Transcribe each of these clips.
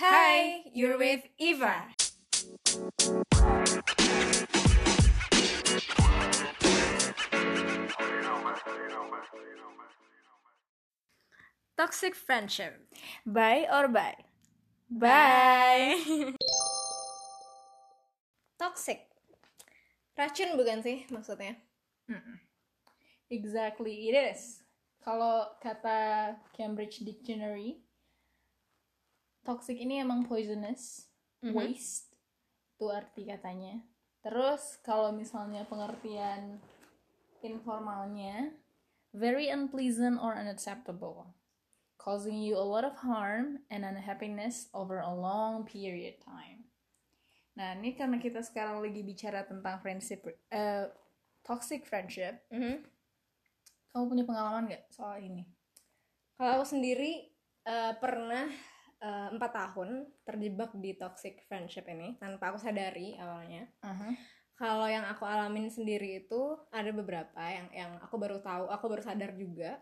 Hi, you're with Eva. Toxic friendship. Bye or bye? Bye. Toxic. Racun bukan sih maksudnya? Exactly, it is. Kalau kata Cambridge Dictionary, toxic ini emang poisonous, Mhm. waste, itu arti katanya. Terus kalau misalnya pengertian informalnya, very unpleasant or unacceptable, causing you a lot of harm and unhappiness over a long period time. Nah, ini karena kita sekarang lagi bicara tentang friendship, eh, toxic friendship, Mhm. kamu punya pengalaman nggak soal ini? Kalau aku sendiri eh, pernah eh, empat tahun terjebak di toxic friendship ini tanpa aku sadari awalnya. Kalau yang aku alamin sendiri itu ada beberapa yang yang aku baru tahu, aku baru sadar juga.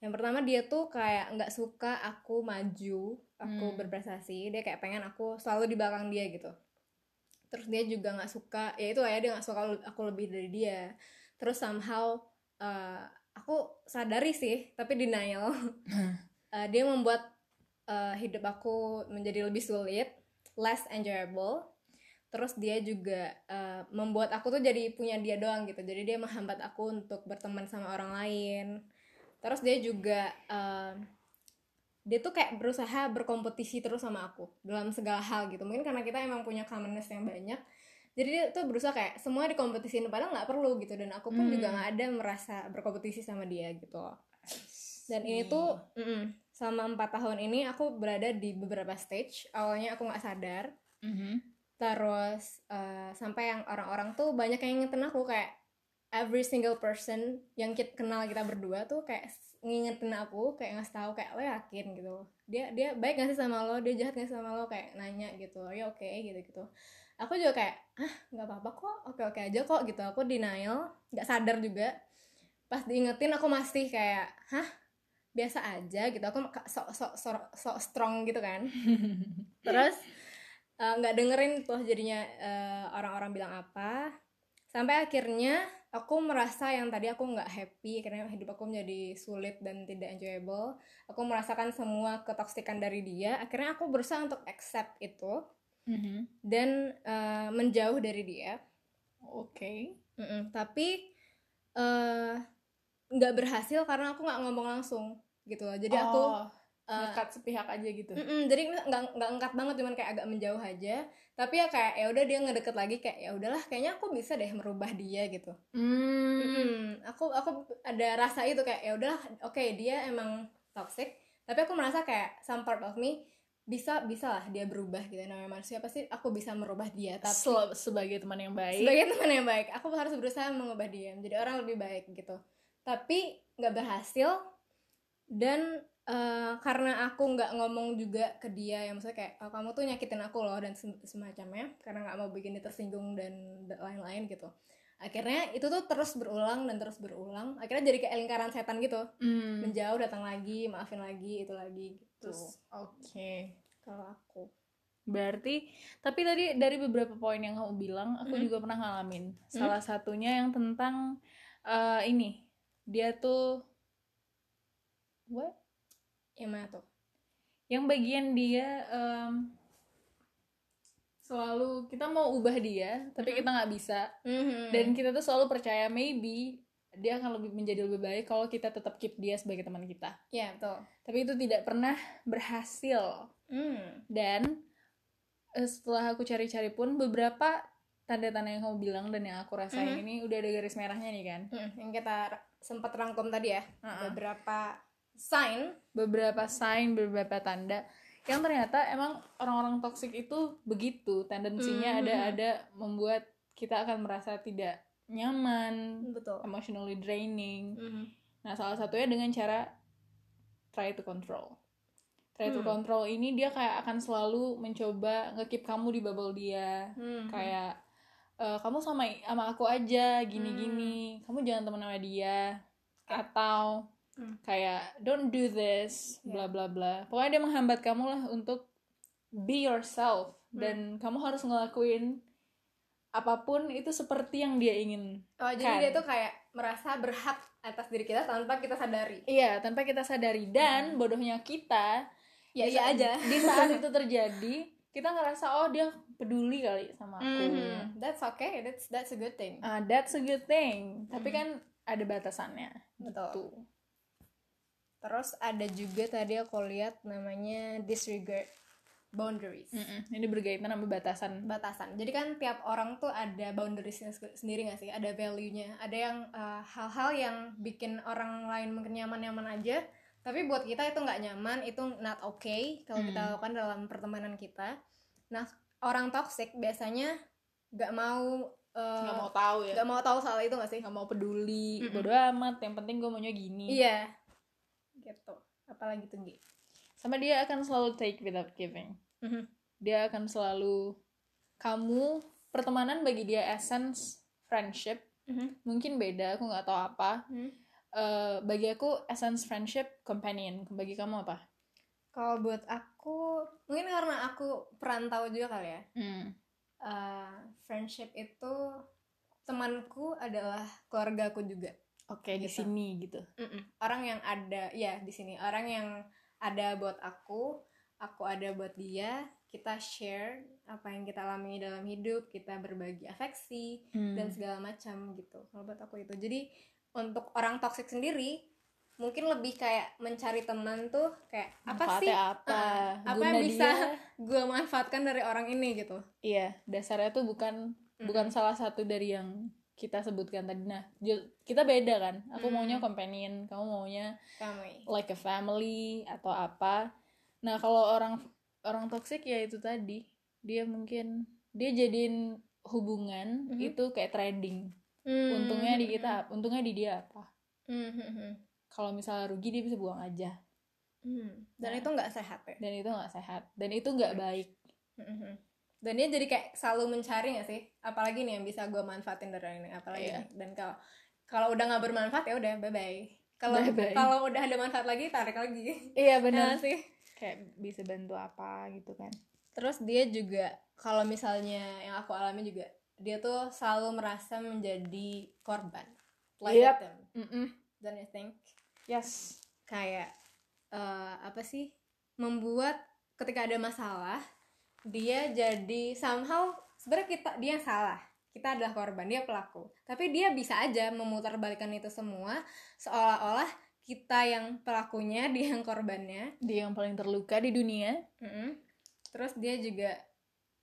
Yang pertama dia tuh kayak nggak suka aku maju, aku Hmm. berprestasi. Dia kayak pengen aku selalu di belakang dia gitu. Terus dia juga nggak suka, ya itu ya dia nggak suka aku lebih dari dia. Terus somehow eh, aku sadari sih, tapi denial. Eh, dia membuat eh, hidup aku menjadi lebih sulit, less enjoyable. Terus dia juga eh, membuat aku tuh jadi punya dia doang gitu. Jadi dia menghambat aku untuk berteman sama orang lain. Terus dia juga eh, dia tuh kayak berusaha berkompetisi terus sama aku dalam segala hal gitu. Mungkin karena kita emang punya commonness yang banyak. Jadi dia tuh berusaha kayak semua dikompetisiin padahal nggak perlu gitu dan aku pun Hmm. juga nggak ada merasa berkompetisi sama dia gitu. Dan ini tuh mm-mm, selama empat tahun ini aku berada di beberapa stage. Awalnya aku nggak sadar, Mhm. terus eh, sampai yang orang-orang tuh banyak yang ngingetin aku kayak every single person yang kita kenal kita berdua tuh kayak ngingetin aku kayak ngasih tahu kayak lo yakin? gitu. Dia dia baik gak sih sama lo? Dia jahat gak sih sama lo? Kayak nanya gitu ya oke gitu gitu aku juga kayak ah nggak apa-apa kok oke oke aja kok gitu. Aku denial nggak sadar juga. Pas diingetin aku masih kayak hah biasa aja gitu. Aku sok sok sok sok strong gitu kan. Terus eh, nggak dengerin tuh jadinya eh, orang-orang bilang apa. Sampai akhirnya aku merasa yang tadi aku nggak happy karena hidup aku menjadi sulit dan tidak enjoyable. Aku merasakan semua ketoksikan dari dia. Akhirnya aku berusaha untuk accept itu Mhm. dan eh, menjauh dari dia. Oke. Mm-mm, tapi eh, nggak berhasil karena aku nggak ngomong langsung gitu loh jadi aku Oh, eh, dekat sepihak aja gitu. Mm-mm, jadi nggak nggak angkat banget cuman kayak agak menjauh aja tapi ya kayak ya udah dia ngedeket lagi kayak ya udahlah kayaknya aku bisa deh merubah dia gitu Hmm. Mm-mm, aku aku ada rasa itu kayak ya udahlah oke dia emang toxic tapi aku merasa kayak some part of me bisa bisa lah dia berubah gitu namanya manusia pasti aku bisa merubah dia tapi Sel- sebagai teman yang baik. sebagai teman yang baik aku harus berusaha mengubah dia menjadi orang lebih baik gitu tapi nggak berhasil dan eh, karena aku nggak ngomong juga ke dia yang maksudnya kayak oh, kamu tuh nyakitin aku loh dan sem- semacamnya karena nggak mau bikin dia tersinggung dan da- lain-lain gitu akhirnya itu tuh terus berulang dan terus berulang akhirnya jadi kayak lingkaran setan gitu Hmm. menjauh datang lagi maafin lagi itu lagi gitu Terus, Oke. kalau aku Berarti, tapi tadi dari beberapa poin yang kamu bilang, aku Mm. juga pernah ngalamin. Salah satunya yang tentang eh, ini, dia tuh, what? yang mana tuh Yang bagian dia em, selalu kita mau ubah dia, tapi Mm. kita nggak bisa. Mhm. Dan kita tuh selalu percaya maybe dia akan lebih menjadi lebih baik kalau kita tetap keep dia sebagai teman kita. ya betul Tapi itu tidak pernah berhasil. Hmm. dan eh, setelah aku cari-cari pun beberapa tanda-tanda yang kamu bilang dan yang aku rasain Mhm. ini udah ada garis merahnya nih kan Hmm, yang kita sempat rangkum tadi ya Uh-uh. beberapa sign beberapa sign beberapa tanda yang ternyata emang orang-orang toksik itu begitu tendensinya Mhm. ada ada membuat kita akan merasa tidak nyaman betul emotionally draining Mhm. nah salah satunya dengan cara try to control try to Hmm. control ini dia kayak akan selalu mencoba ngekip kamu di bubble dia Hmm. kayak "Eh, kamu sama sama aku aja gini gini. Kamu jangan temen sama dia. Atau Hmm. kayak don't do this bla bla bla. Pokoknya dia menghambat kamu lah untuk be yourself. Dan kamu harus ngelakuin apa pun itu seperti yang dia ingin. Oh jadi Kan. dia tuh kayak merasa berhak atas diri kita tanpa kita sadari. Iya tanpa kita sadari. Dan bodohnya kita ya iya aja di saat itu terjadi kita ngerasa oh dia peduli kali sama aku Mhm. that's okay that's that's a good thing Ah, that's a good thing tapi Mhm. kan ada batasannya Betul. gitu. terus ada juga tadi aku lihat namanya disregard boundaries Mm-mm. ini berkaitan sama batasan batasan jadi kan tiap orang tuh ada boundariesnya se- sendiri gak sih ada value-nya ada yang uh, hal-hal yang bikin orang lain mungkin nyaman-nyaman aja tapi buat kita itu nggak nyaman itu not okay kalau kita Hmm. lakukan dalam pertemanan kita nah orang toxic biasanya nggak mau uh, nggak mau tahu ya nggak mau tahu soal itu gak sih nggak mau peduli Mm-mm. bodo amat yang penting gue maunya gini iya gitu apalagi tuh Gi? sama dia akan selalu take without giving Mhm. dia akan selalu kamu pertemanan bagi dia essence friendship Mhm. mungkin beda aku nggak tahu apa Mhm. Eh, bagi aku essence friendship companion. Bagi kamu apa? Kalau buat aku mungkin karena aku perantau juga kali ya. Hmm. uh, friendship itu temanku adalah keluargaku juga. Oke di Gitu. sini gitu. Orang yang ada ya di sini. Orang yang ada buat aku aku ada buat dia kita share apa yang kita alami dalam hidup kita berbagi afeksi Hmm. dan segala macam gitu. Kalau buat aku itu. Jadi untuk orang toxic sendiri mungkin lebih kayak mencari teman tuh kayak apa sih? Manfaatnya apa? Ah, apa yang bisa gue manfaatkan dari orang ini gitu. Iya dasarnya tuh bukan bukan salah satu dari yang kita sebutkan tadi. Nah kita beda kan? Aku Mm. maunya companion kamu maunya kami like a family atau apa. Nah kalau orang orang toxic ya itu tadi. Dia mungkin dia jadiin hubungan Mhm. itu kayak trading Hmm. untungnya di kita untungnya di dia apa Hmm, hmm, hmm. kalau misalnya rugi dia bisa buang aja Hmm. dan Nah. itu nggak sehat ya dan itu nggak sehat dan itu nggak baik Hmm, hmm. dan dia jadi kayak selalu mencari nggak sih apalagi nih yang bisa gue manfaatin dari ini apalagi nih? dan kalau kalau udah nggak bermanfaat ya udah bye bye kalau kalau udah ada manfaat lagi tarik lagi iya Ya benar sih kayak bisa bantu apa gitu kan terus dia juga kalau misalnya yang aku alami juga dia tuh selalu merasa menjadi korban. Like Yep. victim Mm-mm. don't you think? Yes. Kayak eh, apa sih? Membuat ketika ada masalah dia jadi somehow sebenarnya kita dia yang salah. Kita adalah korban dia pelaku. Tapi dia bisa aja memutarbalikkan itu semua seolah-olah kita yang pelakunya dia yang korbannya. Dia yang paling terluka di dunia. Mm-mm. terus dia juga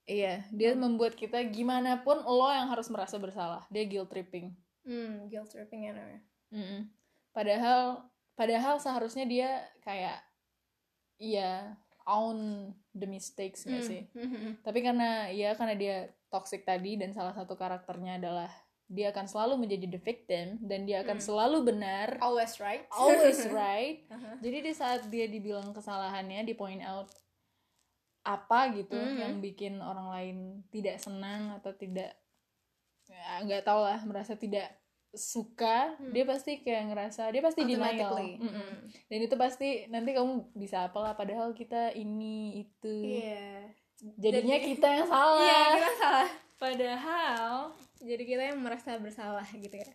iya dia membuat kita gimana pun lo yang harus merasa bersalah dia guilt tripping hmm, guilt tripping ya namanya Mm-mm. padahal padahal seharusnya dia kayak iya own the mistakes nggak sih Hmm. tapi karena ya karena dia toxic tadi dan salah satu karakternya adalah dia akan selalu menjadi the victim dan dia akan Hmm. selalu benar always right always right Uh-huh. jadi di saat dia dibilang kesalahannya di point out apa gitu Mhm. yang bikin orang lain tidak senang atau tidak ya, nggak tahu lah merasa tidak suka Hmm. dia pasti kayak ngerasa dia pasti denial Mm-mm. Mm. dan itu pasti nanti kamu bisa apalah padahal kita ini itu iya jadinya Jadi- kita yang salah iya kita salah padahal jadi kita yang merasa bersalah gitu ya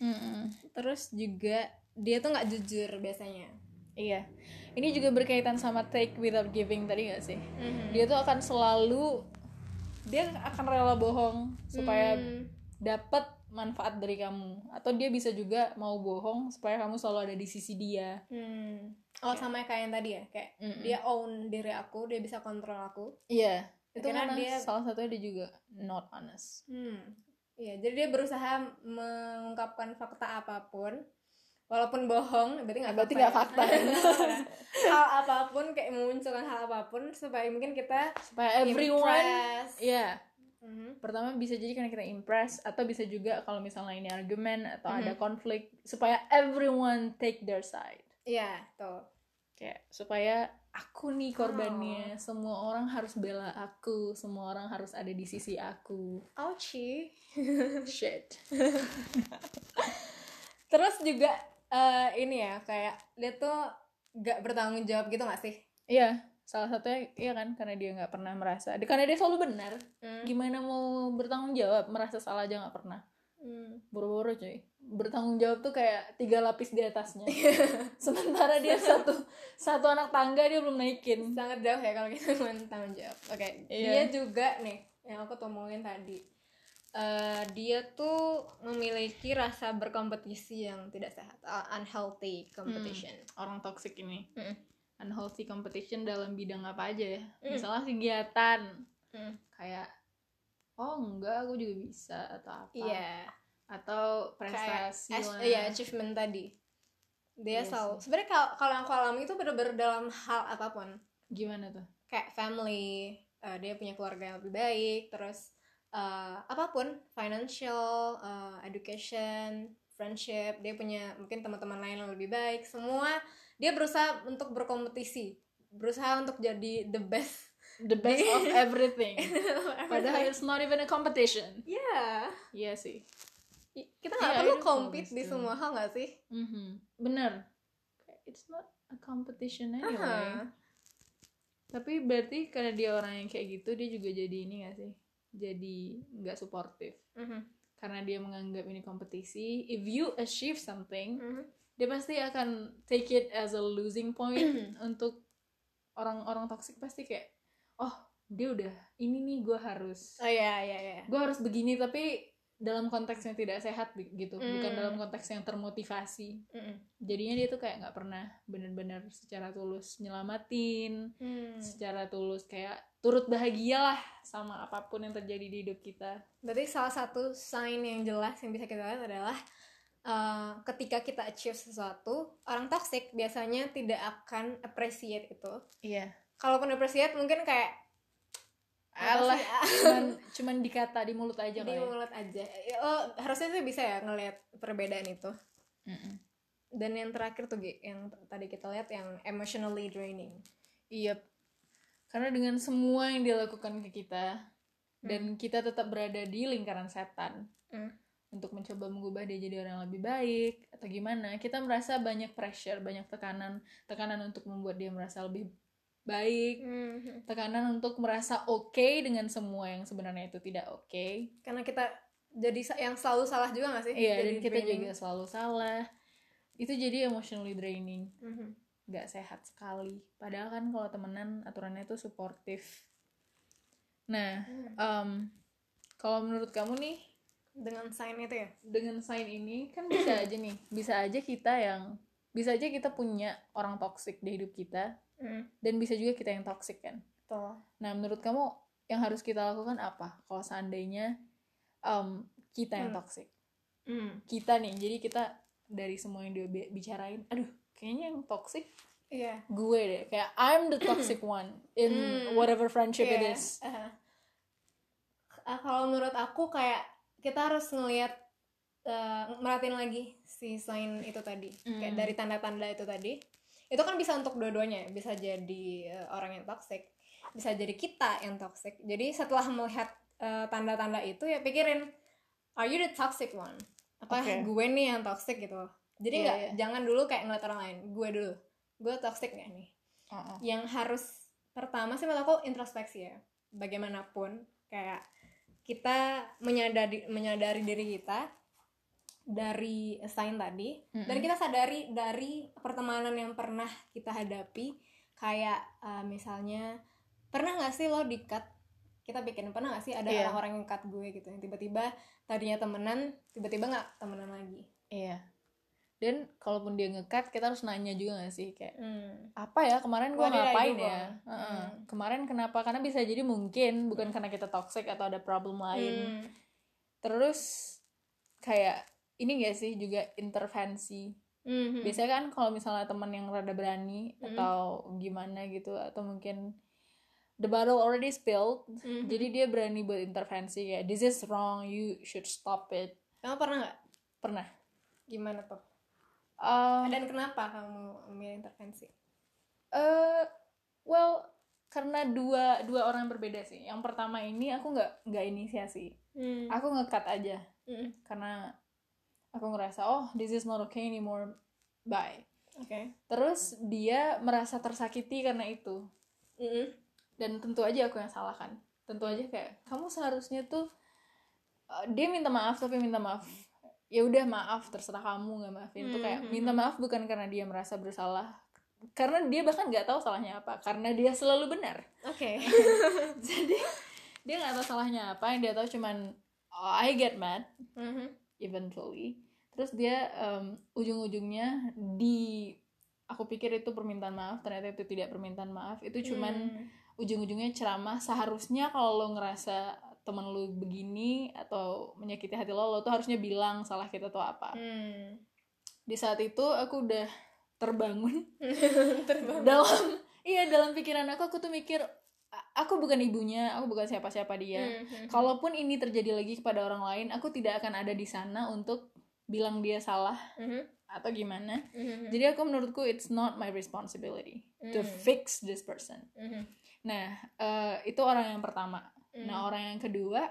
Mm-mm. terus juga dia tuh nggak jujur biasanya iya ini juga berkaitan sama take without giving tadi gak sih dia dia tuh akan selalu dia akan rela bohong supaya Hmm. dapat manfaat dari kamu atau dia bisa juga mau bohong supaya kamu selalu ada di sisi dia Hmm. oh sama kayak yang tadi ya kayak Mm-mm. dia own diri aku dia bisa kontrol aku iya itu Karena dia- salah satunya dia juga not honest hmm. iya jadi dia berusaha mengungkapkan fakta apa pun walaupun bohong berarti nggak Berarti nggak ya. fakta. hal apa pun kayak memunculkan hal apa pun supaya mungkin kita supaya everyone impress. iya Mhm. pertama bisa jadi karena kita impress atau bisa juga kalau misalnya ini argumen atau Mhm. ada konflik supaya everyone take their side iya tuh kayak supaya aku nih korbannya semua orang harus bela aku semua orang harus ada di sisi aku ouchie shit terus juga eh, ini ya kayak dia tuh gak bertanggung jawab gitu gak sih? Iya salah satunya iya kan karena dia nggak pernah merasa karena dia selalu benar. Hmm. gimana mau bertanggung jawab merasa salah aja nggak pernah. Hmm. boro-boro cuy. Bertanggung jawab tuh kayak tiga lapis di atasnya. Sementara dia satu satu anak tangga dia belum naikin. Sangat jauh ya kalau kita ngomongin tanggung jawab. Oke Iya. dia juga nih yang aku tomongin tadi Eh, dia tuh memiliki rasa berkompetisi yang tidak sehat uh, unhealthy competition. Orang toxic ini. Mm. unhealthy competition dalam bidang apa aja ya? Mm. misalnya kegiatan. Hmm. kayak oh enggak aku juga bisa atau apa. Iya. Atau kayak prestasi iya achievement tadi. Dia Iya selalu sebenarnya kalau kalau yang aku alami itu bener-bener dalam hal apa pun. Gimana tuh? Kayak family uh, dia punya keluarga yang lebih baik terus uh, apa pun financial uh, education friendship dia punya mungkin teman-teman lain yang lebih baik semua dia berusaha untuk berkompetisi berusaha untuk jadi the best the best of everything. Padahal it's not even a competition. Ya iya sih. Kita nggak Iya, perlu compete di semua hal nggak sih? Mhm. bener. It's not a competition anyway. Aha. tapi berarti karena dia orang yang kayak gitu dia juga jadi ini gak sih jadi nggak suportif Mhm. karena dia menganggap ini kompetisi if you achieve something Mhm. dia pasti akan take it as a losing point untuk orang-orang toxic pasti kayak oh dia udah ini nih gue harus oh ya ya ya gue harus begini tapi dalam konteks yang tidak sehat gitu bukan Hmm. dalam konteks yang termotivasi Mhm. jadinya dia tuh kayak nggak pernah bener-bener secara tulus nyelamatin Hmm. secara tulus kayak turut bahagia lah sama apa pun yang terjadi di hidup kita Berarti salah satu sign yang jelas yang bisa kita lihat adalah uh, ketika kita achieve sesuatu, orang toxic biasanya tidak akan appreciate itu. iya Kalaupun appreciate mungkin kayak apa alah sih? cuman cuman dikata di mulut aja di ya. mulut aja. Oh, harusnya sih bisa ya ngelihat perbedaan itu. Mm-mm. Dan yang terakhir tuh yang tadi kita lihat yang emotionally draining. Iya, karena dengan semua yang dia lakukan ke kita dan kita tetap berada di lingkaran setan Hmm. untuk mencoba mengubah dia jadi orang yang lebih baik atau gimana, kita merasa banyak pressure, banyak tekanan, tekanan untuk membuat dia merasa lebih baik, Mhm. tekanan untuk merasa oke dengan semua yang sebenarnya itu tidak oke. Karena kita jadi yang selalu salah juga gak sih? Iya, Jadi dan kita draining. juga selalu salah. Itu jadi emotionally draining. Mhm. Nggak sehat sekali. Padahal kan kalau temenan aturannya tuh suportif. Nah, em, kalau menurut kamu nih Dengan sign itu ya? dengan sign ini kan bisa aja nih, bisa aja kita yang bisa aja kita punya orang toxic di hidup kita Mhm. dan bisa juga kita yang toxic kan. Betul. Nah, menurut kamu yang harus kita lakukan apa? Kalau seandainya em, kita yang Hmm. toxic, Mhm. kita nih, jadi kita dari semua yang dia bi- bicarain, aduh, kayaknya yang toxic Iya. gue deh. Kayak I'm the toxic one in Hmm, whatever friendship it Iya, is. Aha. Ah, kalau menurut aku kayak kita harus ngelihat eh, merhatiin lagi si sign itu tadi. Kayak Hmm. dari tanda-tanda itu tadi. Itu kan bisa untuk dua-duanya bisa jadi eh, orang yang toxic bisa jadi kita yang toxic. Jadi setelah melihat eh, tanda-tanda itu ya pikirin are you the toxic one? Apa Oke. gue nih yang toxic gitu jadi Iya, nggak iya. jangan dulu kayak ngeliat orang lain. Gue dulu. Gue toxic nggak nih? Uh-uh. yang harus pertama sih menurut aku introspeksi ya. Bagaimanapun kayak kita menyadari menyadari diri kita dari sign tadi dan Mm-mm. kita sadari dari pertemanan yang pernah kita hadapi. Kayak uh, misalnya pernah nggak sih lo di cut kita bikin pernah nggak sih ada Iya. orang-orang yang cut gue gitu? Yang tiba-tiba tadinya temenan tiba-tiba nggak temenan lagi? Iya dan kalaupun dia ngekat kita harus nanya juga gak sih kayak hmm. apa ya kemarin gue ngapain ya wrong? Uh-uh. Hmm. kemarin kenapa karena bisa jadi mungkin bukan karena kita toxic atau ada problem lain Hmm. terus kayak ini gak sih juga intervensi Hmm. biasanya kan kalau misalnya teman yang rada berani Hmm. atau gimana gitu atau mungkin the bottle already spilled Mhm. jadi dia berani buat intervensi kayak this is wrong you should stop it kamu pernah nggak pernah gimana tuh Um, dan kenapa kamu memilih intervensi? eh well karena dua dua orang yang berbeda sih. Yang pertama ini aku nggak nggak inisiasi. Hmm. aku ngekat aja. Hmm. karena aku ngerasa oh this is not okay anymore. Bye. Oke. Terus dia merasa tersakiti karena itu. Mm-mm. dan tentu aja aku yang salah kan. Tentu aja kayak kamu seharusnya tuh uh, dia minta maaf tapi minta maaf ya udah maaf terserah kamu nggak maafin tuh kayak Mhm. minta maaf bukan karena dia merasa bersalah karena dia bahkan nggak tahu salahnya apa karena dia selalu benar Oke. jadi dia nggak tahu salahnya apa yang dia tahu cuman oh, I get mad Mhm. eventually terus dia um, ujung-ujungnya di aku pikir itu permintaan maaf ternyata itu tidak permintaan maaf itu cuman Hmm. ujung-ujungnya ceramah seharusnya kalau lo ngerasa temen lo begini atau menyakiti hati lo lo tuh harusnya bilang salah kita tuh apa Hmm. di saat itu aku udah terbangun Terbang. dalam iya dalam pikiran aku aku tuh mikir "A- aku bukan ibunya aku bukan siapa-siapa dia Mhm. kalaupun ini terjadi lagi kepada orang lain aku tidak akan ada di sana untuk bilang dia salah Mhm. atau gimana Mhm. jadi aku menurutku it's not my responsibility to Hmm. fix this person Mhm. nah eh, itu orang yang pertama Hmm. nah orang yang kedua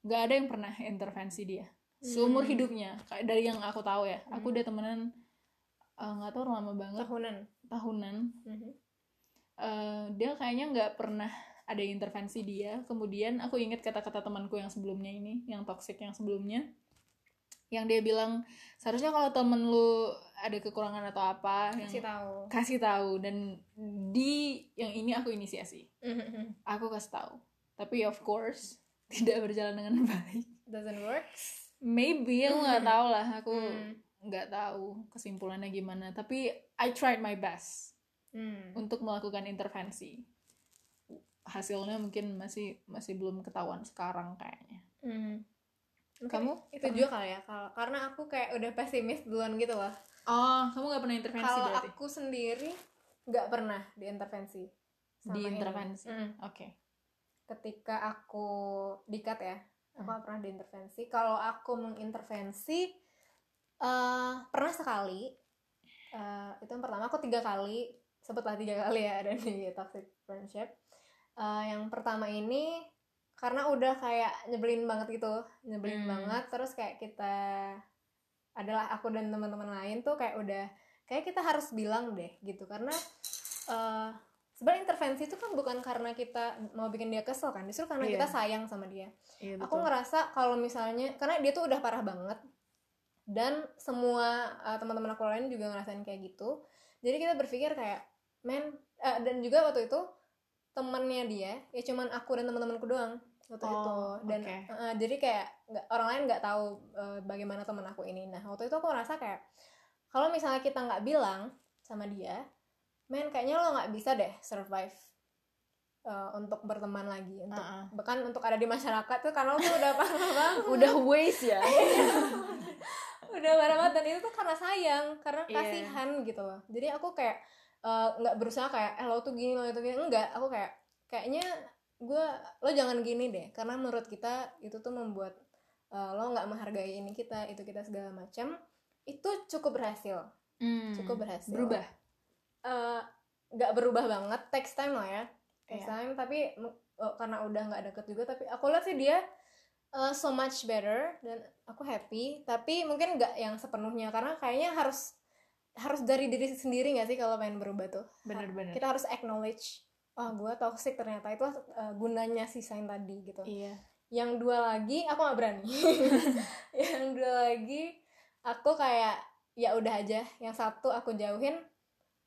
nggak ada yang pernah intervensi dia seumur Hmm. hidupnya kayak dari yang aku tahu ya aku Hmm. udah temenan eh, nggak tahu lama banget tahunan. tahunan Mhm. Eh, dia kayaknya nggak pernah ada intervensi dia kemudian aku ingat kata-kata temanku yang sebelumnya ini yang toxic yang sebelumnya yang dia bilang seharusnya kalau temen lu ada kekurangan atau apa yang Kasih tahu. kasih tahu dan di yang ini aku inisiasi Mhm. aku kasih tahu tapi of course tidak berjalan dengan baik. Doesn't work. maybe aku nggak tahu lah. Aku Hmm. nggak tahu kesimpulannya gimana. Tapi I tried my best Hmm. untuk melakukan intervensi. Hasilnya mungkin masih masih belum ketahuan sekarang kayaknya. Hmm. Mungkin Kamu? itu juga kali ya karena aku kayak udah pesimis duluan gitu loh. Oh kamu nggak pernah intervensi kalau berarti? aku sendiri nggak pernah diintervensi diintervensi? Mm. oke ketika aku dikat ya aku nggak pernah diintervensi. Kalau aku mengintervensi eh pernah sekali. Eh, itu yang pertama aku tiga kali sebutlah tiga kali ya ada di toxic friendship. Eh, yang pertama ini karena udah kayak nyebelin banget gitu nyebelin Hmm. banget. Terus kayak kita adalah aku dan teman-teman lain tuh kayak udah kayak kita harus bilang deh gitu. Karena eh sebenarnya intervensi itu kan bukan karena kita mau bikin dia kesel kan justru karena Iya. kita sayang sama dia. Iya aku ngerasa kalau misalnya karena dia tuh udah parah banget dan semua uh, teman-teman aku lain juga ngerasain kayak gitu. Jadi kita berpikir kayak men eh, dan juga waktu itu temennya dia ya cuman aku dan teman-temanku doang waktu Oh, itu dan oke. uh, jadi kayak nggak orang lain nggak tahu uh, bagaimana teman aku ini. Nah waktu itu aku ngerasa kayak kalau misalnya kita nggak bilang sama dia men kayaknya lo nggak bisa deh survive uh, untuk berteman lagi untuk Uh-uh. bahkan untuk ada di masyarakat tuh karena lo tuh udah parah banget. Udah waste ya. Udah parah banget dan itu tuh karena sayang karena Iya. kasihan gitu loh. Jadi aku kayak eh, nggak berusaha kayak eh lo tuh gini lo itu gini. Enggak aku kayak kayaknya gue lo jangan gini deh karena menurut kita itu tuh membuat eh, lo nggak menghargai ini kita itu kita segala macam. Itu cukup berhasil. Hmm. cukup berhasil. Berubah Eh, nggak berubah banget text time lah ya. Text Iya. time tapi eh, karena udah nggak deket juga tapi aku lihat sih dia eh, so much better dan aku happy. Tapi mungkin nggak yang sepenuhnya karena kayaknya harus harus dari diri sendiri nggak sih kalau pengen berubah tuh? Bener-bener kita harus acknowledge oh gue toxic ternyata. Itu eh, gunanya si sign tadi gitu. Iya. Yang dua lagi aku nggak berani. Yang dua lagi aku kayak ya udah aja yang satu aku jauhin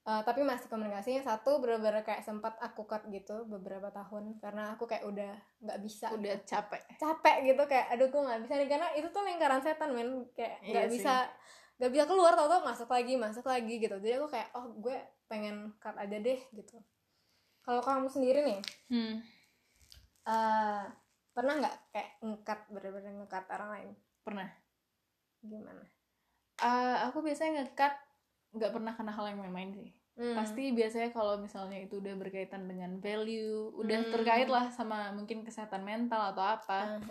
eh, tapi masih komunikasi yang satu bener-bener kayak sempat aku cut gitu beberapa tahun karena aku kayak udah nggak bisa. Udah capek. Capek gitu kayak aduh gue nggak bisa nih. Karena itu tuh lingkaran setan men. Kayak nggak Iya bisa nggak bisa keluar tau tau masuk lagi masuk lagi gitu. Jadi aku kayak oh gue pengen cut aja deh gitu. Kalau kamu sendiri nih hmm. eh pernah nggak kayak ngekat bener-bener ngekat orang lain? Pernah. Gimana? Eh, aku biasanya ngekat nggak pernah kena hal yang main-main sih Hmm. pasti biasanya kalau misalnya itu udah berkaitan dengan value udah Hmm. terkait lah sama mungkin kesehatan mental atau apa Ah,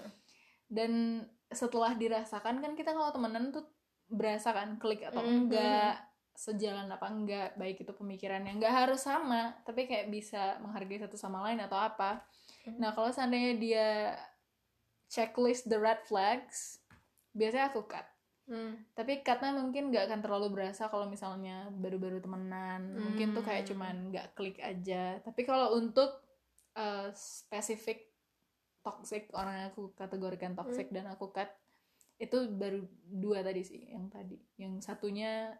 dan setelah dirasakan kan kita kalau temenan tuh berasa kan klik atau Mhm. enggak sejalan apa enggak baik itu pemikirannya enggak harus sama tapi kayak bisa menghargai satu sama lain atau apa Mhm. nah kalau seandainya dia checklist the red flags biasanya aku cut Hmm. tapi karena mungkin nggak akan terlalu berasa kalau misalnya baru-baru temenan mungkin tuh kayak Hmm. cuman nggak klik aja tapi kalau untuk uh, spesifik toxic orang aku kategorikan toxic dan aku cut itu baru dua tadi sih yang tadi yang satunya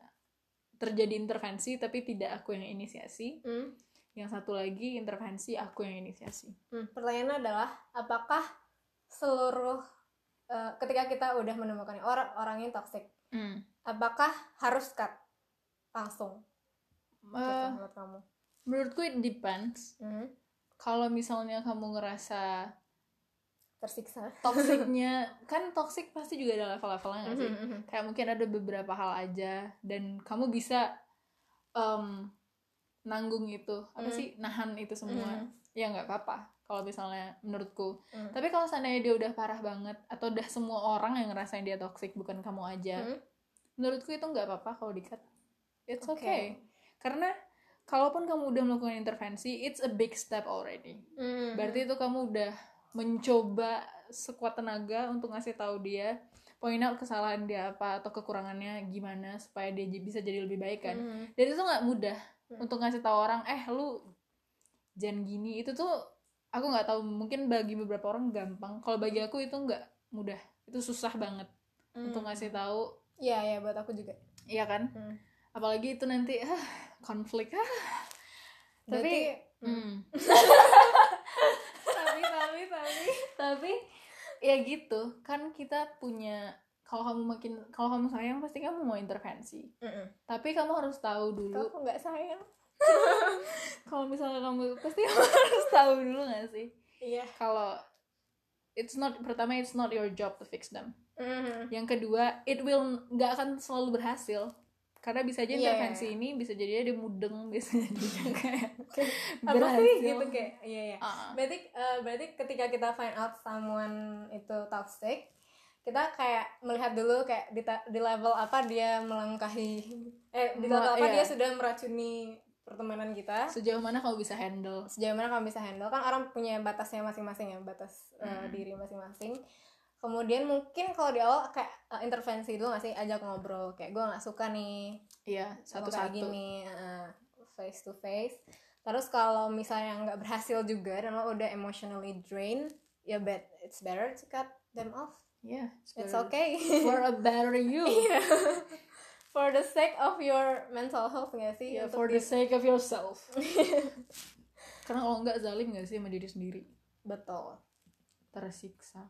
terjadi intervensi tapi tidak aku yang inisiasi Hmm. yang satu lagi intervensi aku yang inisiasi Hmm, pertanyaannya adalah apakah seluruh eh, ketika kita udah menemukan orang orang yang toxic, apakah harus cut langsung? Gitu, Eh, menurut kamu? menurutku it depends Hmm, kalau misalnya kamu ngerasa tersiksa. toksiknya kan toksik pasti juga ada level-levelnya nggak sih Mhm, mhm. kayak mungkin ada beberapa hal aja dan kamu bisa em, nanggung itu apa Hmm. sih nahan itu semua Mhm. ya nggak apa-apa kalau misalnya menurutku Hmm. tapi kalau seandainya dia udah parah banget atau udah semua orang yang ngerasain dia toksik bukan kamu aja Hmm. menurutku itu nggak apa-apa kalau dikat it's Oke. okay karena kalaupun kamu udah melakukan intervensi it's a big step already Hmm. berarti itu kamu udah mencoba sekuat tenaga untuk ngasih tahu dia point out kesalahan dia apa atau kekurangannya gimana supaya dia bisa jadi lebih baik kan Hmm. dan itu nggak mudah Hmm. untuk ngasih tahu orang eh lu jangan gini itu tuh aku nggak tahu mungkin bagi beberapa orang gampang kalau bagi aku itu nggak mudah itu susah banget Hmm. untuk ngasih tahu Iya, iya buat aku juga. iya kan Hmm. apalagi itu nanti ah, konflik ah. Berarti, tapi hmm. hmm. tapi tapi tapi tapi ya gitu kan kita punya kalau kamu makin kalau kamu sayang pasti kamu mau intervensi Mm-mm. tapi kamu harus tahu Kalau dulu aku nggak sayang. kalau misalnya kamu pasti kamu harus tahu dulu gak sih Iya. kalau it's not pertama it's not your job to fix them Mhm. yang kedua it will nggak akan selalu berhasil karena bisa aja Iya, intervensi ini bisa jadi dia mudeng bisa jadi kayak berhasil sih gitu kayak? Iya, iya. Ah. berarti eh, berarti ketika kita find out someone itu toxic kita kayak melihat dulu kayak di, ta- di level apa dia melangkahi eh di level Mela- apa iya. dia sudah meracuni pertemanan kita. Sejauh mana kamu bisa handle? Sejauh mana kamu bisa handle? Kan orang punya batasnya masing-masing ya batas Hmm. diri masing-masing. Kemudian mungkin kalau di awal kayak eh, intervensi dulu gak sih? Ajak ngobrol kayak gue nggak suka nih iya kayak satu-satu. gini eh, face to face. Terus kalau misalnya nggak berhasil juga dan lo udah emotionally drained ya bet it's better to cut them off. Yeah it's better. okay. for a better you. Iya. For the sake of your mental health nggak sih Yeah, for the sake of yourself. Karena kalau nggak zalim nggak sih sama diri sendiri? betul Tersiksa.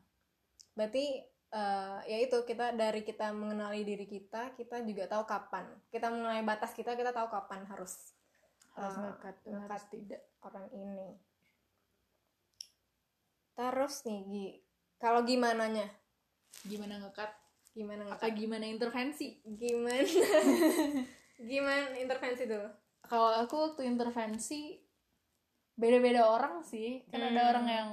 berarti eh, ya itu kita dari kita mengenali diri kita kita juga tahu kapan kita mengenali batas kita kita tahu kapan harus Harus ngekat, dan ngekat harus tidak. orang ini terus nih Gi kalau gimana nya Gimana ngekat? Gimana Apa gimana intervensi? gimana gimana intervensi dulu Kalau aku waktu intervensi beda-beda orang sih. Kan ada Hmm. orang yang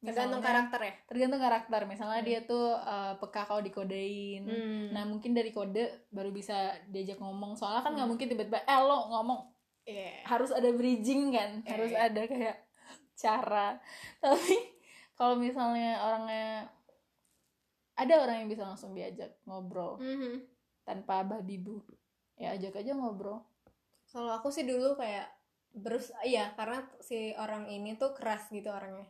tergantung karakter ya Tergantung karakter. Misalnya dia tuh uh, peka kalau dikodein. Hmm. Nah mungkin dari kode baru bisa diajak ngomong. Soalnya kan nggak Hmm. mungkin tiba-tiba eh lo ngomong Iya. harus ada bridging kan Iya, harus ada kayak cara tapi kalau misalnya orangnya ada orang yang bisa langsung diajak ngobrol Mhm. tanpa babi bu ya ajak aja ngobrol. Kalau aku sih dulu kayak berus iya karena si orang ini tuh keras gitu orangnya.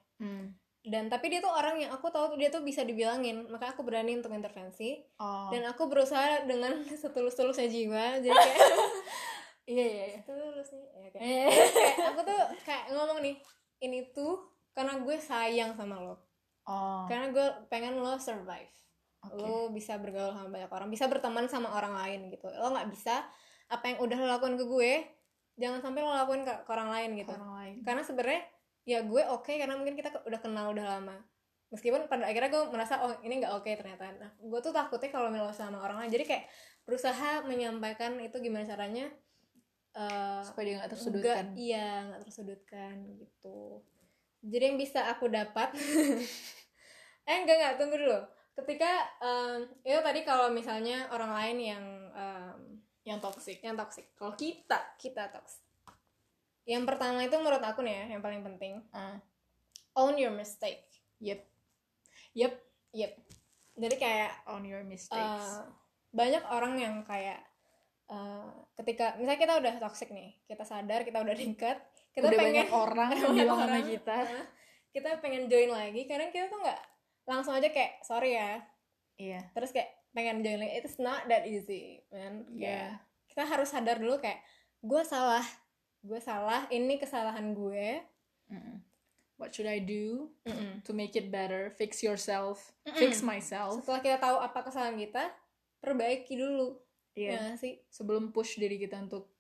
Dan tapi dia tuh orang yang aku tahu dia tuh bisa dibilangin. Maka aku berani untuk intervensi. Oh. Dan aku berusaha dengan setulus-tulusnya jiwa jadi kayak iya iya iya. Tulus nih ya, kayak, Eh, kayak aku tuh kayak ngomong nih ini tuh karena gue sayang sama lo oh. Karena gue pengen lo survive. Oke. Lo bisa bergaul sama banyak orang bisa berteman sama orang lain gitu. Lo nggak bisa apa yang udah lo lakukan ke gue jangan sampai lo lakuin ke, ke orang lain gitu. Orang lain. Karena sebenarnya ya gue oke karena mungkin kita udah kenal udah lama. Meskipun pada akhirnya gue merasa oh ini nggak oke ternyata. Nah gue tuh takutnya kalau melo sama orang lain jadi kayak berusaha menyampaikan itu gimana caranya eh, supaya dia nggak tersudutkan. iya nggak tersudutkan gitu jadi yang bisa aku dapat eh enggak enggak tunggu dulu. Ketika em, itu tadi kalau misalnya orang lain yang em, yang toxic. yang toxic. Kalau kita kita toxic. Yang pertama itu menurut aku nih ya yang paling penting. Ah. Own your mistake. Yep. Yep yep. Jadi kayak on your mistakes. Eh, banyak orang yang kayak eh, ketika misalnya kita udah toxic nih kita sadar kita udah dekat kita udah pengen banyak orang yang bilang sama kita. Kita pengen join lagi kadang kita tuh nggak langsung aja kayak sorry ya. Iya. Terus kayak pengen join lagi. It's not that easy man. Iya. Kayak, kita harus sadar dulu kayak gue salah. Gue salah. Ini kesalahan gue. Mm-mm. what should I do Mm-mm. to make it better? Fix yourself. Mm-mm. fix myself. Setelah kita tahu apa kesalahan kita perbaiki dulu. Iya. Ya nggak sih? Sebelum push diri kita untuk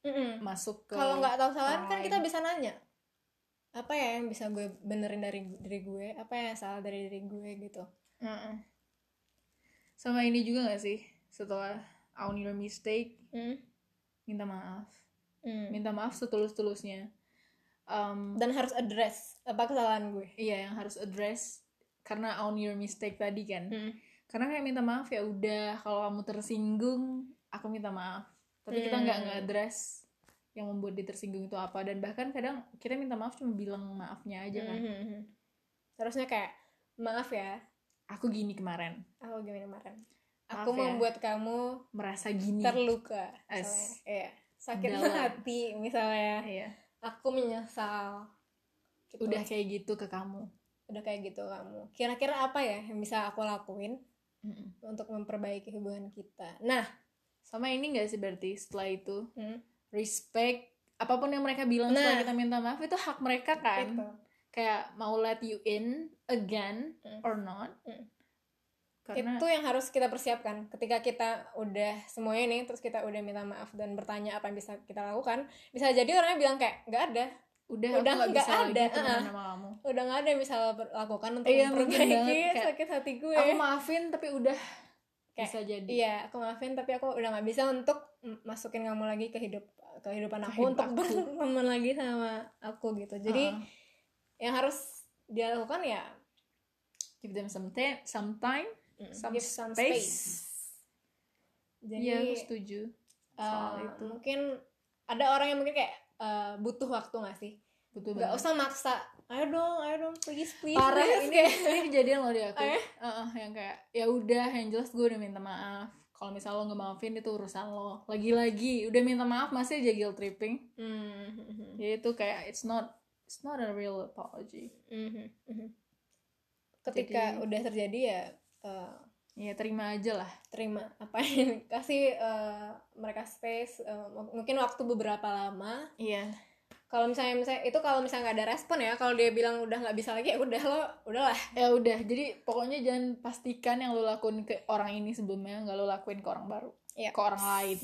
Mm-mm. masuk ke kalau nggak tahu orang kan kita bisa nanya apa ya yang bisa gue benerin dari diri gue? Apa yang salah dari diri gue? Gitu. Mm-mm. sama ini juga gak sih? Setelah own your mistake Mm. minta maaf. Mm. minta maaf setulus-tulusnya um, dan harus address apa kesalahan gue? Iya yang harus address karena own your mistake tadi kan. Mm. karena kayak minta maaf ya udah. Kalau kamu tersinggung aku minta maaf tapi kita nggak Hmm. nggak address yang membuat dia tersinggung itu apa dan bahkan kadang kita minta maaf cuma bilang maafnya aja kan harusnya kayak maaf ya aku gini kemarin aku gimana kemarin Maaf aku ya. membuat kamu merasa gini terluka As- misalnya. Iya. sakit Dalam. hati misalnya Iya. aku menyesal Gitu. udah kayak gitu ke kamu udah kayak gitu kamu kira-kira apa ya yang bisa aku lakuin Mm-mm. untuk memperbaiki hubungan kita nah sama ini gak sih berarti setelah itu? Hmm, respect apa pun yang mereka bilang Nah. setelah kita minta maaf itu hak mereka kan? Itu. Kayak mau let you in again Mm. or not? Mm. karena itu yang harus kita persiapkan. Ketika kita udah semuanya nih terus kita udah minta maaf dan bertanya apa yang bisa kita lakukan bisa jadi orangnya bilang kayak nggak ada. Udah udah nggak ada, sama kamu. Udah nggak ada yang bisa lakukan untuk Iya, memperbaiki sakit hati gue. aku maafin tapi udah Kayak, bisa jadi. iya aku maafin tapi aku udah nggak bisa untuk masukin kamu lagi ke hidup kehidupan aku untuk berteman lagi sama aku gitu. Jadi Uh-uh. yang harus dia lakukan ya give them some, ta- some time mm, some give some space, space. jadi Iya, aku setuju soal uh, itu. mungkin ada orang yang mungkin kayak uh, butuh waktu gak sih nggak banget usah maksa. Ayo dong ayo dong please please. Parah please. ini Kayak, ini kejadian loh di aku. Ya? Uh-uh, yang kayak ya udah yang jelas gue udah minta maaf. Kalau misal lo nggak maafin itu urusan lo. Lagi-lagi udah minta maaf masih aja guilt tripping. Hmm, ya itu kayak it's not it's not a real apology. Mhm, mhm. ketika Jadi- udah terjadi ya uh, ya terima aja lah. terima apa yang kasih uh, mereka space uh, mungkin waktu beberapa lama. Iya kalau misalnya misalnya itu kalau misalnya nggak ada respon ya kalau dia bilang udah nggak bisa lagi ya udah lo udahlah. Ya udah jadi pokoknya jangan pastikan yang lo lakuin ke orang ini sebelumnya nggak lo lakuin ke orang baru Iya. ke orang lain.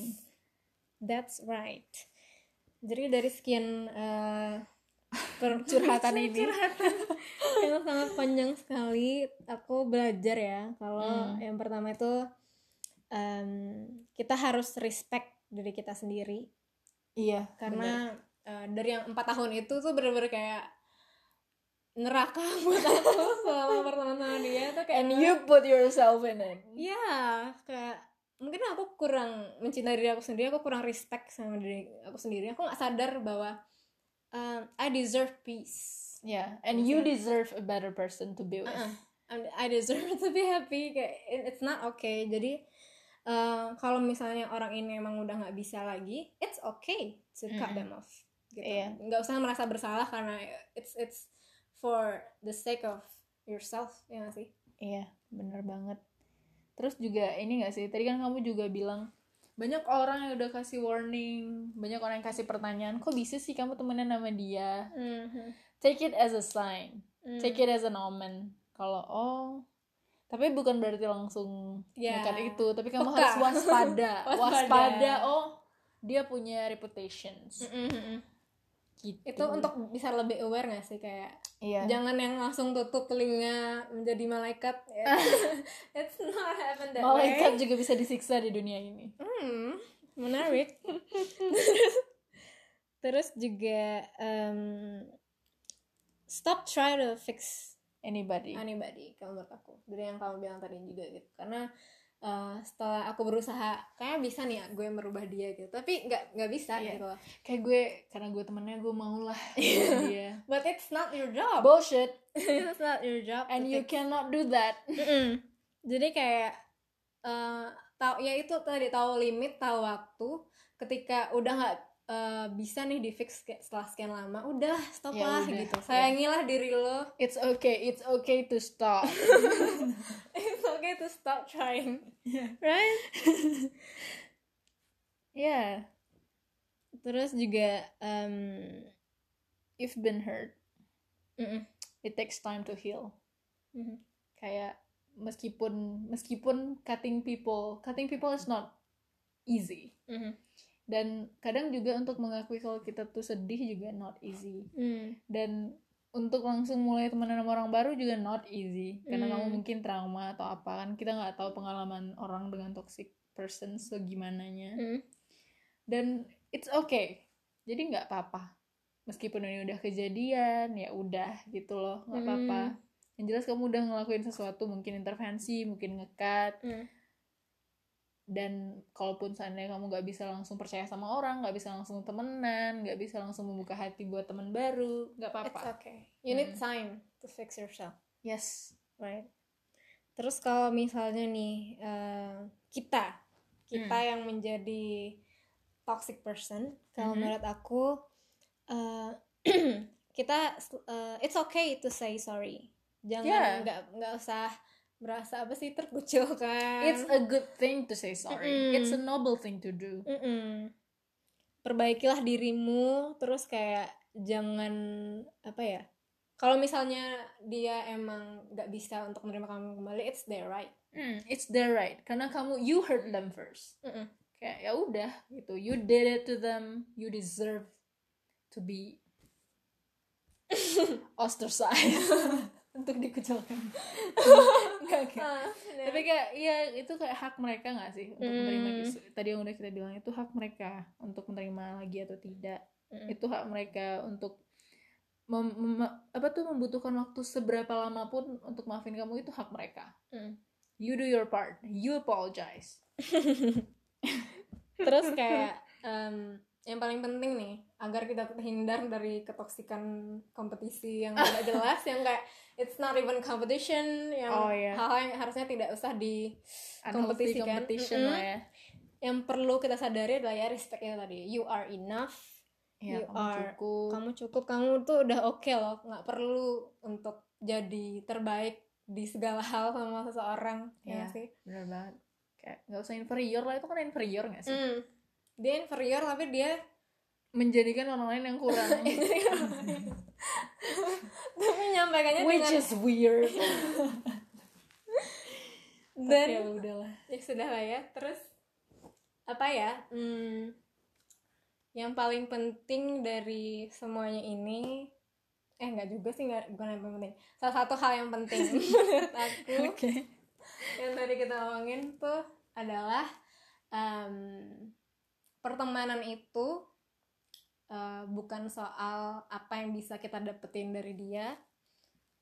That's right. Jadi dari sekian uh, per- Curhatan ini. curhatan. Yang sangat panjang sekali. Aku belajar ya kalau Hmm. yang pertama itu em, kita harus respect diri kita sendiri. Iya karena uh, dari yang empat tahun itu tuh bener-bener kayak neraka buat aku selama pertemanan dia tuh kayak and you put yourself in it. Ya kayak mungkin aku kurang mencintai diri aku sendiri aku kurang respect sama diri aku sendiri. Aku nggak sadar bahwa um, I deserve peace. Yeah and you deserve a better person to be with. Uh-uh. I'm- I deserve to be happy. Kayak it- it's not okay. Jadi uh, kalau misalnya orang ini emang udah nggak bisa lagi it's okay to cut Mm-mm. them off gitu Iya. nggak usah merasa bersalah karena it's it's for the sake of yourself ya nggak sih Iya, bener banget. Terus juga ini gak sih, tadi kan kamu juga bilang banyak orang yang udah kasih warning, banyak orang yang kasih pertanyaan, kok bisa sih kamu temenan sama dia? Take it as a sign, Mm. take it as an omen. Kalau oh, tapi bukan berarti langsung nekat itu, tapi kamu Peka. harus waspada, Waspada. waspada. Oh, dia punya reputations. Mm-mm. Gitu. itu untuk bisa lebih aware gak sih kayak iya. jangan yang langsung tutup telinga menjadi malaikat ya. it's not happen that Malaikat way juga bisa disiksa di dunia ini. hmm, menarik terus juga um, stop try to fix Anybody. anybody kalau menurut aku dari yang kamu bilang tadi juga gitu karena uh, setelah aku berusaha kayaknya bisa nih ya gue merubah dia gitu tapi nggak nggak bisa Iya. gitu loh Kayak gue, karena gue temennya gue mau lah dia. but it's not your job Bullshit. it's not your job And you cannot do that. Jadi kayak eh, tahu ya itu tadi tahu limit tahu waktu ketika udah nggak eh, bisa nih di fix kayak setelah sekian lama udah stop Ya lah udah, gitu. Ya. sayangilah diri lo. It's okay it's okay to stop. It's okay to stop trying. Right? Yeah terus juga um, you've been hurt. Mm-mm. it takes time to heal. Mhm. kayak meskipun meskipun cutting people cutting people is not easy. Mhm. Dan kadang juga untuk mengakui kalau kita tuh sedih juga not easy Mm. dan untuk langsung mulai temenan sama orang baru juga not easy karena Hmm. kamu mungkin trauma atau apa kan kita nggak tahu pengalaman orang dengan toxic person segimananya Mm. dan it's okay jadi nggak apa-apa meskipun ini udah kejadian ya udah gitu loh nggak apa-apa Hmm. yang jelas kamu udah ngelakuin sesuatu mungkin intervensi mungkin ngekat Mm. Dan kalaupun seandainya kamu nggak bisa langsung percaya sama orang nggak bisa langsung temenan nggak bisa langsung membuka hati buat teman baru nggak It's apa-apa okay. You need Mm. time to fix yourself. yes Right. Terus kalau misalnya nih eh, kita kita yang menjadi toxic person, kalau Mhm. menurut aku eh, kita eh, it's okay to say sorry. Yeah. Jangan nggak nggak usah merasa apa sih terkucilkan. it's a good thing to say sorry Mm-mm. it's a noble thing to do Mm-mm. Perbaikilah dirimu, terus kayak jangan apa ya? Kalau misalnya dia emang nggak bisa untuk menerima kamu kembali, it's their right. Hmm, it's their right karena kamu you hurt them first Mm-mm. kayak ya udah gitu you did it to them you deserve to be ostracized untuk dikucilkan Enggak, enggak. Ah, tapi kayak iya itu kayak hak mereka nggak sih untuk Hmm. menerima tadi yang udah kita bilang itu hak mereka untuk menerima lagi atau tidak Mm-mm. itu hak mereka untuk mem- mem- apa tuh membutuhkan waktu seberapa lama pun untuk maafin kamu itu hak mereka Mm. you do your part you apologize Terus kayak em, yang paling penting nih agar kita terhindar dari ketoksikan kompetisi yang tidak jelas, yang kayak it's not even competition, yang Oh, iya. hal-hal yang harusnya tidak usah di Kompetisi kan? competition Mm-mm. lah ya. Yang perlu kita sadari adalah ya respect itu tadi. You are enough. Ya You kamu are- cukup. kamu cukup. Kamu tuh udah oke loh. Nggak perlu untuk jadi terbaik di segala hal sama seseorang ya nggak sih? bener banget. Kayak nggak usah inferior lah. Itu kan inferior nggak sih? Hmm. Dia inferior tapi dia menjadikan orang lain yang kurang. Tapi menyampaikannya which dengan is weird. Dan ya udahlah. ya sudah lah ya. Terus apa ya? Hmm, yang paling penting dari semuanya ini eh nggak juga sih nggak bukan yang penting. Salah satu hal yang penting menurut aku oke. yang tadi kita omongin tuh adalah em, pertemanan itu eh, bukan soal apa yang bisa kita dapetin dari dia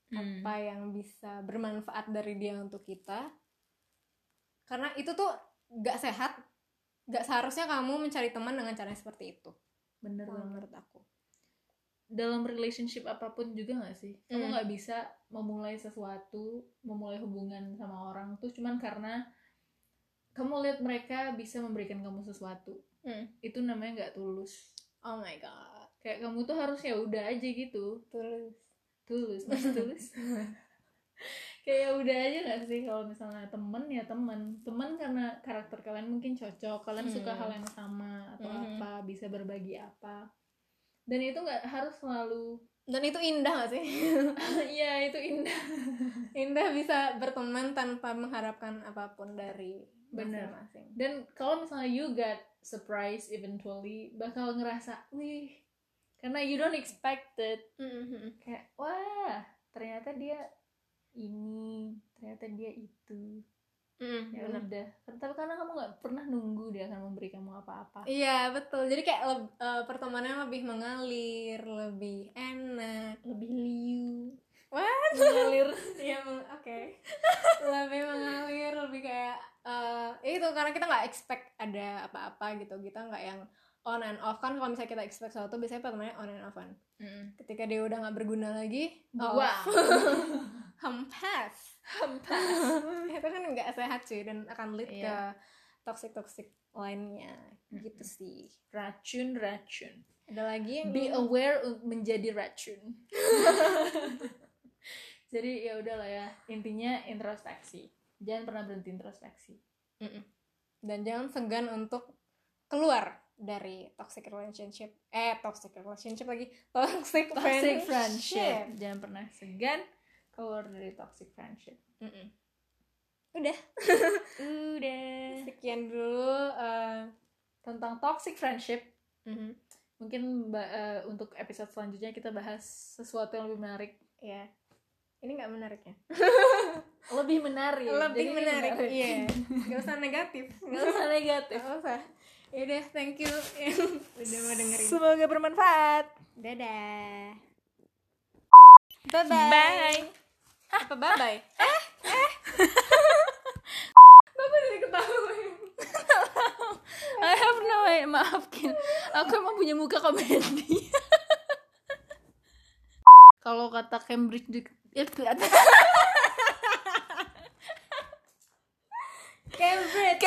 Hmm. apa yang bisa bermanfaat dari dia untuk kita. Karena itu tuh gak sehat gak seharusnya kamu mencari teman dengan cara seperti itu bener banget. menurut aku. Dalam relationship apa pun juga nggak sih? Kamu Hmm. nggak bisa memulai sesuatu memulai hubungan sama orang tuh cuman karena kamu lihat mereka bisa memberikan kamu sesuatu Hmm. itu namanya nggak tulus. Oh my god. Kayak kamu tuh harus ya udah aja gitu. Tulus. Tulus masih tulus. Kayak ya udah aja gak sih kalau misalnya temen ya temen. Temen karena karakter kalian mungkin cocok kalian suka Hmm. hal yang sama atau Mhm. apa bisa berbagi apa. Dan itu nggak harus selalu dan itu indah gak sih? Iya itu indah. Indah bisa berteman tanpa mengharapkan apa pun dari Bener. masing-masing. Dan kalau misalnya you got surprise eventually bakal ngerasa wih karena you don't expect it Mhm. kayak wah ternyata dia ini ternyata dia itu Mhm, ya bener. udah tapi karena kamu nggak pernah nunggu dia akan memberi kamu apa-apa Iya betul. Jadi kayak leb- eh, pertemanannya lebih mengalir, lebih enak. lebih liu What? mengalir Iya, meng- oke. lebih mengalir, lebih kayak eh itu karena kita nggak expect ada apa-apa gitu. Kita nggak yang on and off kan kalau misalnya kita expect sesuatu biasanya pertemanannya on and off kan. Ketika dia udah nggak berguna lagi, off. wow hempas. hempas itu kan nggak sehat cuy dan akan lead Iya. toxic toxic lainnya gitu sih racun racun ada lagi yang be aware menjadi racun jadi ya udahlah ya intinya introspeksi. Jangan pernah berhenti introspeksi. Mm-mm. dan jangan segan untuk keluar dari toxic relationship. Eh toxic relationship lagi. Toxic, toxic friendship, friendship. Jangan pernah segan keluar dari toxic friendship. Mm-mm. udah. Udah. Sekian dulu eh, tentang toxic friendship. Mhm. mungkin ba- eh, untuk episode selanjutnya kita bahas sesuatu yang lebih menarik. Ya ini nggak menarik ya? Lebih menarik. Lebih Jadi menarik iya. Nggak usah negatif. Nggak usah negatif. Nggak usah. Yaudah thank you. Yang udah mau dengerin. Semoga bermanfaat. Dadah. Bye bye, bye apa bye bye eh eh bapak jadi ketawa I have no way. Maafkin aku emang punya muka komedi. Kalau kata Cambridge Cambridge. Cambridge.